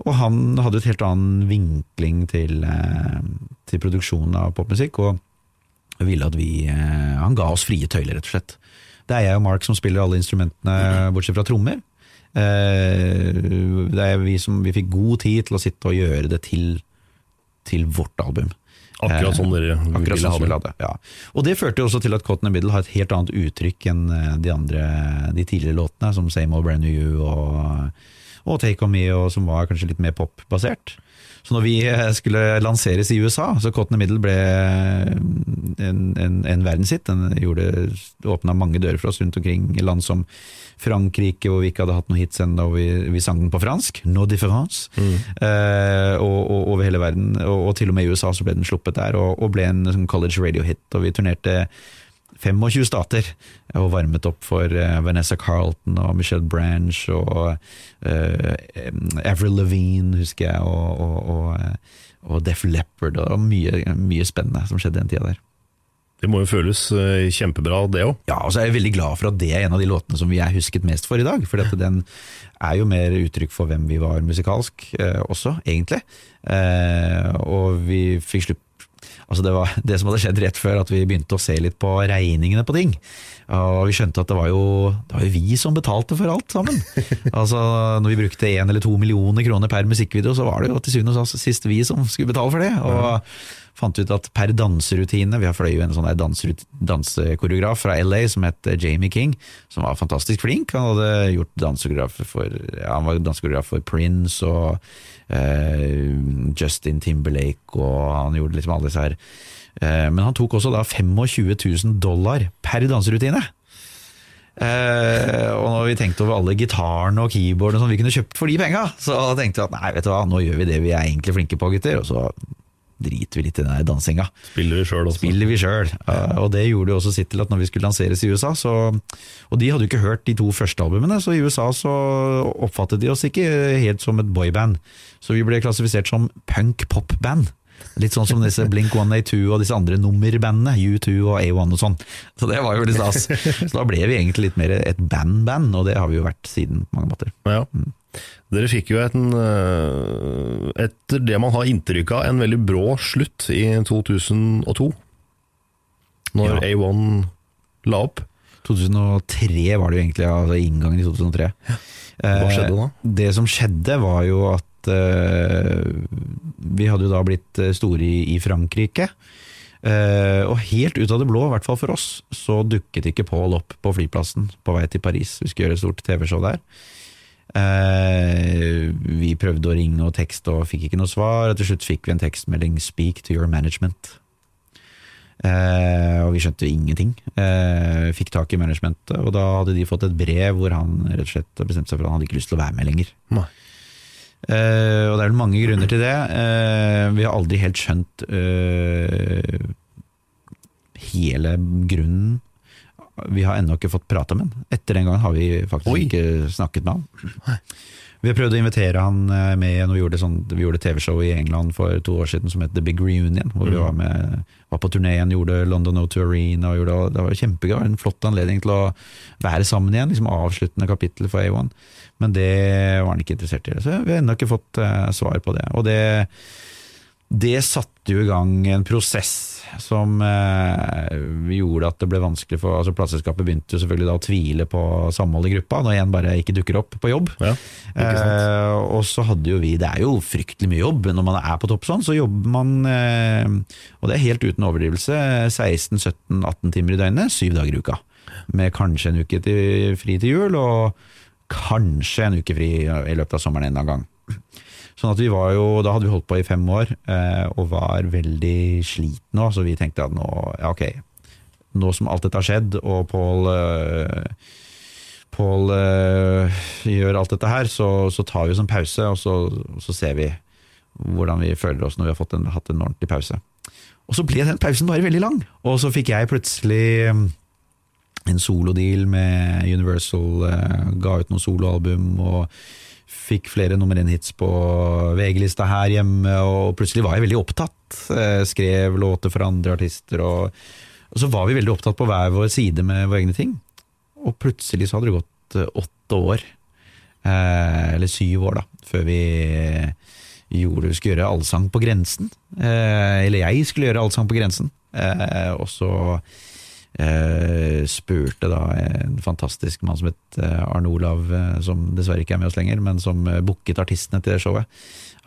Speaker 3: Og han hadde et helt annen vinkling til, eh, til produksjonen av popmusikk, og ville at vi eh, Han ga oss frie tøyler, rett og slett. Det er jeg og Mark som spiller alle instrumentene, bortsett fra trommer. Eh, det er vi som vi fikk god tid til å sitte og gjøre det til, til vårt album.
Speaker 4: Akkurat sånn dere ville ha
Speaker 3: det. Ja. Og det førte jo også til at Cotton and Middle har et helt annet uttrykk enn eh, de andre de tidligere låtene, som Same Old Brand New You og, og Take On Me, og som var kanskje litt mer popbasert. Så når vi eh, skulle lanseres i USA, så Cotton Middle ble en, en, en verdenshit. Den gjorde, åpna mange dører for oss rundt omkring i land som Frankrike, hvor vi ikke hadde hatt noen hits ennå, og vi, vi sang den på fransk. No difference.
Speaker 4: Mm.
Speaker 3: Eh, og, og, over hele verden. Og, og, til og med i USA så ble den sluppet der, og, og ble en sånn college radio-hit. Og vi turnerte 25 stater og varmet opp for uh, Vanessa Carlton og Michelle Branch og uh, Avril Lavigne, husker jeg, og, og, og, og Def Leppard. Og mye, mye spennende som skjedde den tida der.
Speaker 4: Det må jo føles kjempebra, det òg.
Speaker 3: Ja, og så er jeg veldig glad for at det er en av de låtene som vi er husket mest for i dag. For den er jo mer uttrykk for hvem vi var musikalsk også, egentlig. og vi fikk slutt Altså det var det som hadde skjedd rett før at vi begynte å se litt på regningene på ting. Og vi skjønte at det var jo, det var jo vi som betalte for alt sammen. altså Når vi brukte én eller to millioner kroner per musikkvideo, så var det jo til syvende og sist vi som skulle betale for det. Og fant ut at per danserutine Vi har fløy en sånn dansekoreograf fra LA som het Jamie King, som var fantastisk flink. Han hadde gjort dansekoreograf for, ja, han var dansekoreograf for Prince og eh, Justin Timberlake, og han gjorde liksom alle disse her. Eh, men han tok også da 25 000 dollar per danserutine. Eh, og når vi tenkte over alle gitarene og keyboardene som vi kunne kjøpt for de penga, så tenkte vi at nei, vet du hva, nå gjør vi det vi er egentlig flinke på, gutter. Og så driter vi litt i den der dansinga.
Speaker 4: Spiller vi sjøl også.
Speaker 3: Spiller vi selv. Og det gjorde jo også sitt til at når vi skulle lanseres i USA, så Og de hadde jo ikke hørt de to første albumene, så i USA så oppfattet de oss ikke helt som et boyband. Så vi ble klassifisert som punk-pop-band. Litt sånn som disse Blink 182 og disse andre nummerbandene, U2 og A1 og sånn. Så det var jo litt stas. Så da ble vi egentlig litt mer et band-band, og det har vi jo vært siden på mange måter.
Speaker 4: Ja.
Speaker 3: Mm.
Speaker 4: Dere fikk jo en, eh, etter det man har inntrykk av, en veldig brå slutt i 2002. Når
Speaker 3: Ja.
Speaker 4: A1 la opp.
Speaker 3: 2003 var det jo egentlig, altså inngangen i 2003.
Speaker 4: Hva skjedde da?
Speaker 3: Eh, Det som skjedde var jo at eh, vi hadde jo da blitt store i, Frankrike. Og helt ut av det blå, i hvert fall for oss, så dukket ikke Paul opp på flyplassen på vei til Paris. Vi skulle gjøre et stort TV-show der. Eh, vi prøvde å ringe og tekste og fikk ikke noe svar. Og til slutt fikk vi en tekstmelding 'Speak to your management'. Eh, og vi skjønte ingenting. Eh, fikk tak i managementet, og da hadde de fått et brev hvor han rett og slett bestemte seg for at han hadde ikke lyst til å være med lenger.
Speaker 4: Nei.
Speaker 3: Og det er vel mange grunner til det. Vi har aldri helt skjønt hele grunnen. Vi har ennå ikke fått prata med han. Etter den gangen har vi faktisk
Speaker 4: Oi.
Speaker 3: ikke snakket med han. Vi har prøvd å invitere han eh, med igjen, og vi gjorde, sånn, vi gjorde TV-show i England for to år siden som het The Big Reunion, hvor vi var, med, var på turné igjen, gjorde London O2 Arena, og gjorde, det var kjempegøy, en flott anledning til å være sammen igjen, liksom avsluttende kapittel for A1, men det var han ikke interessert i, så vi har ennå ikke fått uh, svar på det, og det, det satte jo i gang en prosess som eh, gjorde at det ble vanskelig for altså Plateselskapet begynte jo selvfølgelig da å tvile på samholdet i gruppa, når en bare ikke dukker opp på jobb.
Speaker 4: Ja.
Speaker 3: Eh, og så hadde jo vi Det er jo fryktelig mye jobb når man er på topp sånn, så jobber man eh, Og det er helt uten overdrivelse 16-17-18 timer i døgnet, syv dager i uka. Med kanskje en uke til, fri til jul, og kanskje en uke fri i løpet av sommeren en eller annen gang. Sånn at vi var jo, Da hadde vi holdt på i fem år eh, og var veldig slitne, så vi tenkte at nå, ja ok, nå som alt dette har skjedd, og Pål eh, Pål øh, gjør alt dette her, så, så tar vi oss en pause, og så, så ser vi hvordan vi føler oss når vi har en, hatt en ordentlig pause. Og så ble den pausen bare veldig lang, og så fikk jeg plutselig en solodeal med Universal, øh, ga ut noen soloalbum og fikk flere nummer én-hits på VG-lista her hjemme, og plutselig var jeg veldig opptatt. Eh, Skrev låter for andre artister, og, og så var vi veldig opptatt på hver vår side med våre egne ting. Og plutselig så hadde det gått eh, åtte år, eh, eller syv år da, før vi gjorde, vi skulle gjøre Allsang på grensen. Eller jeg skulle gjøre Allsang på grensen. Og så spurte da en fantastisk mann som het eh, Arne Olav, eh, som dessverre ikke er med oss lenger, men som eh, booket artistene til det showet.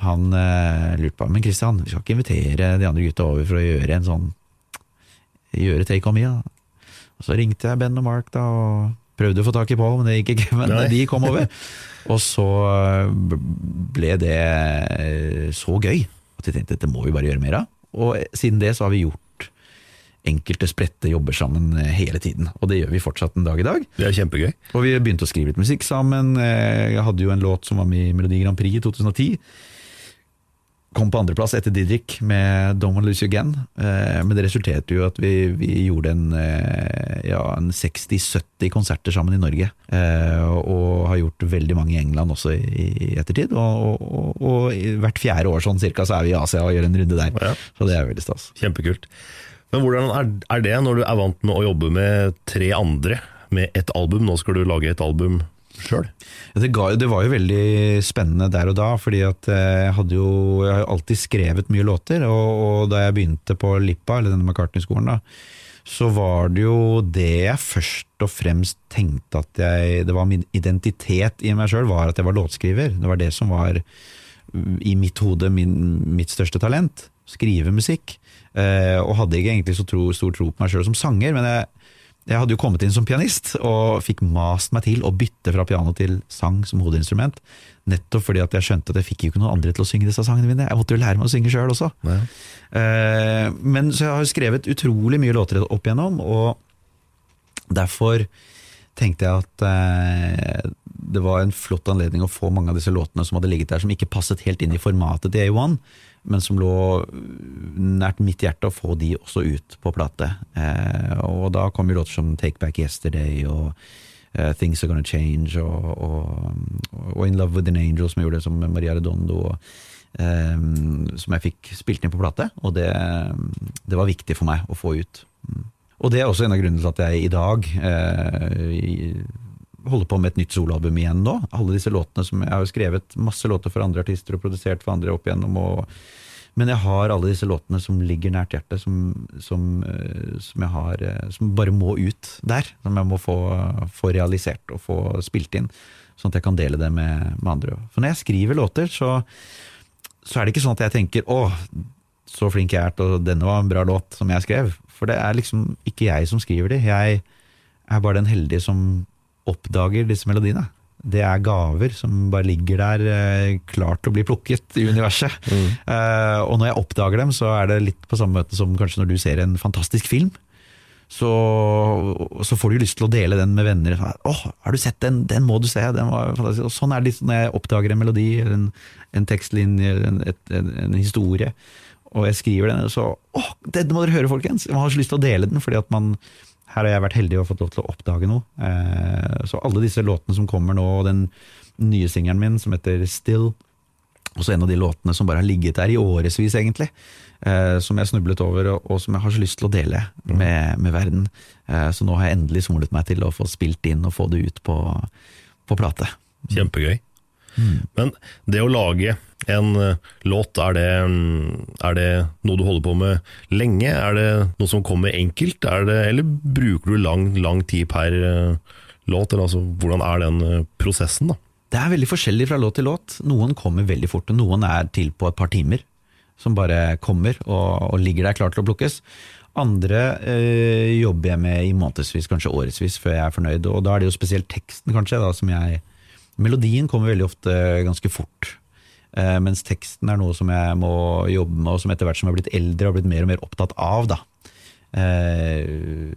Speaker 3: Han eh, lurte på Men Christian, vi skal ikke invitere de andre gutta over for å gjøre en sånn Gjøre Take On Me, da. Og så ringte jeg Ben og Mark da og prøvde å få tak i Paul, men det gikk ikke. Men
Speaker 4: Nei.
Speaker 3: de kom over. Og så eh, ble det eh, så gøy at vi tenkte dette må vi bare gjøre mer av. Og siden det så har vi gjort enkelte spredte jobber sammen eh, hele tiden. Og det gjør vi fortsatt en dag i dag.
Speaker 4: Det er kjempegøy.
Speaker 3: Og vi begynte å skrive litt musikk sammen. Eh, Jeg hadde jo en låt som var med i Melodi Grand Prix i 2010. Kom på andreplass etter Didrik med Don't Wanna Lose You Again. Eh, Men det resulterte jo at vi, vi gjorde en, ja, en 60-70 konserter sammen i Norge. Og har gjort veldig mange i England også i, ettertid. Og, og, og, og hvert fjerde år sånn cirka så er vi i Asia og gjør en runde der.
Speaker 4: Ja.
Speaker 3: Så det er veldig stas.
Speaker 4: Kjempekult. Men hvordan er, det når du er vant med å jobbe med tre andre med ett album? Nå skal du lage et album sjøl.
Speaker 3: Det, det var jo veldig spennende der og da, fordi at eh, jeg hadde jo jeg har alltid skrevet mye låter, og, og da jeg begynte på Lippa, eller denne McCartney-skolen, da, så var det jo det jeg først og fremst tenkte at jeg Det var min identitet i meg sjøl, var at jeg var låtskriver. Det var det som var i mitt hode min, mitt største talent. Skrive musikk. Eh, og hadde ikke egentlig så tro, stor tro på meg sjøl som sanger, men jeg, jeg hadde jo kommet inn som pianist, og fikk mast meg til å bytte fra piano til sang som hovedinstrument. Nettopp fordi at jeg skjønte at jeg fikk jo ikke noen andre til å synge disse sangene mine. Jeg måtte jo lære meg å synge sjøl også. Eh, men så jeg har skrevet utrolig mye låter opp igjennom, og derfor tenkte jeg at eh, det var en flott anledning å få mange av disse låtene som hadde ligget der, som ikke passet helt inn i formatet til A1, men som lå nært mitt hjerte, å få de også ut på plate. Eh, og da kom jo låter som Take Back Yesterday og eh, Things Are Gonna Change og, og, og In Love With An Angel, som jeg gjorde som Maria Redondo. Og, eh, som jeg fikk spilt inn på plate, og det, det var viktig for meg å få ut. Mm. Og det er også en av grunnene til at jeg i dag i- holder på med et nytt soloalbum igjen nå. Alle disse låtene som Jeg har jo skrevet masse låter for andre artister og produsert for andre opp igjennom. Og, men jeg har alle disse låtene som ligger nært hjertet, som, som, eh, som jeg har eh, Som bare må ut der. Som jeg må få, få realisert og få spilt inn. Sånn at jeg kan dele det med, med andre. For når jeg skriver låter, så, så er det ikke sånn at jeg tenker 'Å, så flink jeg er til Denne var en bra låt som jeg skrev'. For det er liksom ikke jeg som skriver de. Jeg er bare den heldige som oppdager disse melodiene. Det er gaver som bare ligger der eh, klart til å bli plukket i universet.
Speaker 4: Mm.
Speaker 3: Uh, og når jeg oppdager dem, så er det litt på samme måte som kanskje når du ser en fantastisk film. Så, så får du lyst til å dele den med venner. Åh, har du sett den? Den må du se! Den var fantastisk. Sånn er det litt når jeg oppdager en melodi, en, en tekstlinje, en, en, en historie og jeg skriver den, så åh, denne må dere høre, folkens! Man har så lyst til å dele den, fordi at man her har jeg vært heldig og fått lov til å oppdage noe. Eh, så alle disse låtene som kommer nå, og den nye singelen min som heter Still, også en av de låtene som bare har ligget der i årevis, egentlig. Eh, som jeg snublet over, og, og, som jeg har så lyst til å dele med, med verden. Eh, så nå har jeg endelig somlet meg til å få spilt inn og få det ut på, på plate.
Speaker 4: Kjempegøy. Men det å lage en eh, låt, er det, er det noe du holder på med lenge? Er det noe som kommer enkelt, det, eller bruker du lang, lang tid per eh, låt? Altså, hvordan er den eh, prosessen, da?
Speaker 3: Det er veldig forskjellig fra låt til låt. Noen kommer veldig fort, og noen er til på et par timer. Som bare kommer og, og ligger der klar til å plukkes. Andre øh, jobber jeg med i månedsvis, kanskje årevis, før jeg er fornøyd. Og da er det jo spesielt teksten, kanskje, da, som jeg Melodien kommer veldig ofte ganske fort. Eh, mens teksten er noe som jeg må jobbe med, og som etter hvert som jeg har blitt eldre, har blitt mer og mer opptatt av. da. Eh,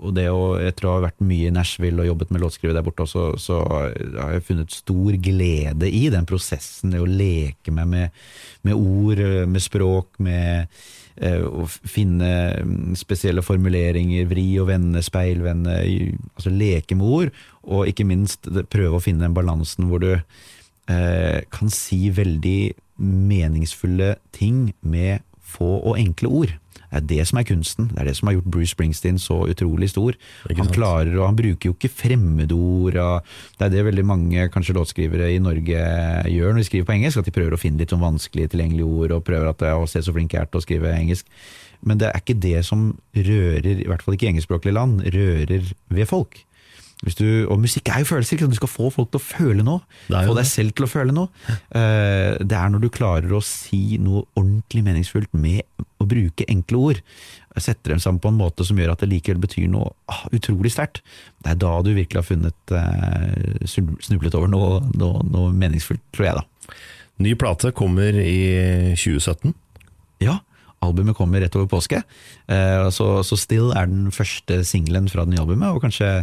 Speaker 3: og det å, Etter å ha vært mye i Nashville og jobbet med låtskriver der borte, også, så har jeg funnet stor glede i den prosessen. Det å leke meg med, med ord, med språk, med eh, å finne mm, spesielle formuleringer, vri og vende, speilvende, altså leke med ord. Og ikke minst prøve å finne den balansen hvor du eh, kan si veldig meningsfulle ting med få og enkle ord. Det er det som er kunsten. Det er det som har gjort Bruce Springsteen så utrolig stor. Han klarer, og han bruker jo ikke fremmedord. det er det veldig mange kanskje låtskrivere i Norge gjør når de skriver på engelsk. At de prøver å finne litt sånn vanskelige tilgjengelige ord, og prøver at å se så flink jeg er til å skrive engelsk. Men det er ikke det som rører, i hvert fall ikke i engelskspråklige land, rører ved folk. Du, og musikk er jo følelser. Du skal få folk til å føle noe. Få deg selv til å føle noe. Eh, det er når du klarer å si noe ordentlig meningsfullt med å bruke enkle ord. Setter dem sammen på en måte som gjør at det likevel betyr noe ah, utrolig sterkt. Det er da du virkelig har funnet eh, snublet over noe, noe, noe meningsfullt, tror jeg, da.
Speaker 4: Ny plate kommer i 2017.
Speaker 3: Ja. Albumet kommer rett over påske, eh, så, så, Still er den første singelen fra det nye albumet, og kanskje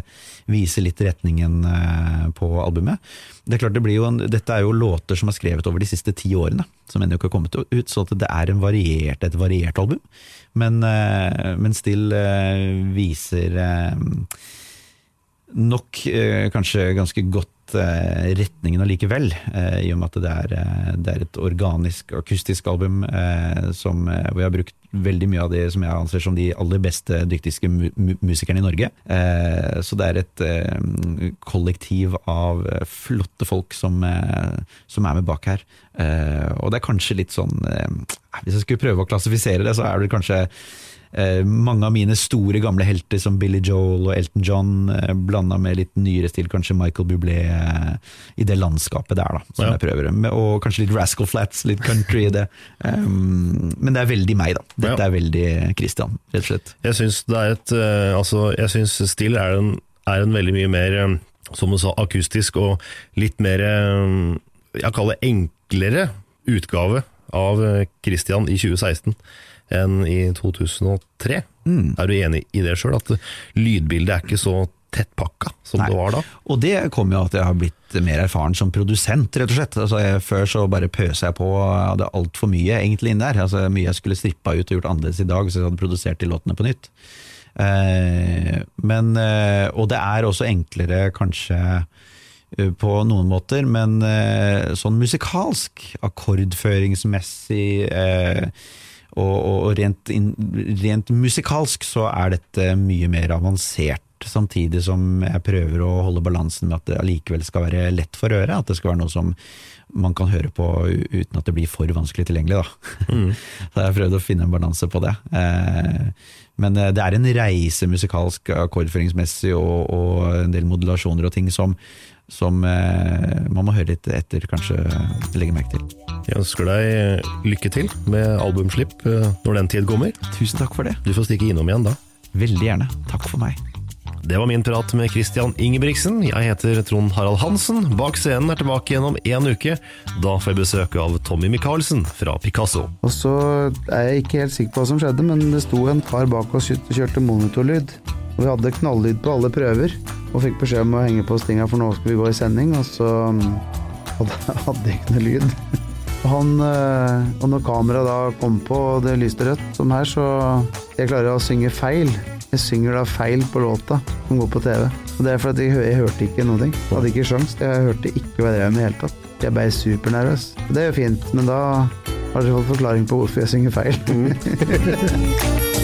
Speaker 3: viser litt retningen eh, på albumet. Det er klart det blir en, Dette er jo låter som er skrevet over de siste ti årene, som ennå ikke har kommet ut, så det er variert, et variert album. Men, eh, men Still viser nok kanskje ganske godt Eh, retningen allikevel, eh, i og med at det er, eh, det er et organisk, akustisk album som, hvor jeg har brukt veldig mye av det som jeg anser som de aller beste, dyktigste mu musikerne i Norge. så det er et kollektiv av flotte folk som, som er med bak her. og det er kanskje litt sånn Hvis jeg skulle prøve å klassifisere det, så er det kanskje Eh, mange av mine store gamle helter som Billy Joel og Elton John, eh, blanda med litt nyere stil, kanskje Michael Bublé eh, i det landskapet der, da, som ja. jeg prøver. Og kanskje litt Rascal Flats, litt country i det. Um, men det er veldig meg, da. Dette ja. er veldig Christian, rett og slett.
Speaker 4: Jeg syns det et Altså, Still er en, er en veldig mye mer, som du sa, akustisk og litt mer Jeg kaller det enklere utgave av Christian i 2016 enn i 2003. Mm. Er du enig i det sjøl, at lydbildet er ikke så tettpakka som Nei. det var da?
Speaker 3: Og det kommer jo at jeg har blitt mer erfaren som produsent, rett og slett. Altså, jeg, før så bare pøsa jeg på, jeg hadde altfor mye egentlig inn der. Altså, mye jeg skulle strippa ut og gjort annerledes i dag, så jeg hadde produsert de låtene på nytt. Eh, men, eh, og det er også enklere kanskje eh, på noen måter, men eh, sånn musikalsk, akkordføringsmessig eh, og, og rent, in, rent, musikalsk så er dette mye mer avansert samtidig som jeg prøver å holde balansen med at det allikevel skal være lett for øret. At det skal være noe som man kan høre på uten at det blir for vanskelig tilgjengelig. Da. Mm. Så jeg har prøvd å finne en balanse på det. Eh, men eh, det er en reise musikalsk, akkordføringsmessig, og, og en del modulasjoner og ting som, som eh, man må høre litt etter, kanskje legge merke til.
Speaker 4: Jeg ønsker deg lykke til med albumslipp når den tid kommer.
Speaker 3: Tusen takk for det.
Speaker 4: Du får stikke innom igjen da.
Speaker 3: Veldig gjerne. Takk for meg.
Speaker 4: Det var min prat med Christian Ingebrigtsen. Jeg heter Trond Harald Hansen. Bak scenen er tilbake igjen om én uke. Da får jeg besøk av Tommy Michaelsen fra Picasso.
Speaker 5: Og så er jeg ikke helt sikker på hva som skjedde, men det sto en kar bak oss og kjørte monitorlyd. Og vi hadde knalllyd på alle prøver, og fikk beskjed om å henge på stinga, for nå skal vi gå i sending. Og så mm, hadde, hadde jeg ikke noe lyd. Han, eh, og når kameraet da kom på og det lyste rødt, som her, så jeg klarer å synge feil. Jeg synger da feil på låta som går på TV. Og Det er fordi jeg, jeg hørte ikke noe. Jeg hadde ikke sjans. Jeg hørte ikke hva jeg drev med i det hele tatt. Jeg ble supernervøs. Det er jo fint, men da har dere fått forklaring på hvorfor jeg synger feil. Mm.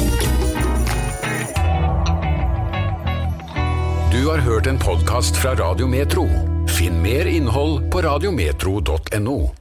Speaker 2: har hørt en podkast fra Radio Metro. Finn mer innhold på radiometro.no.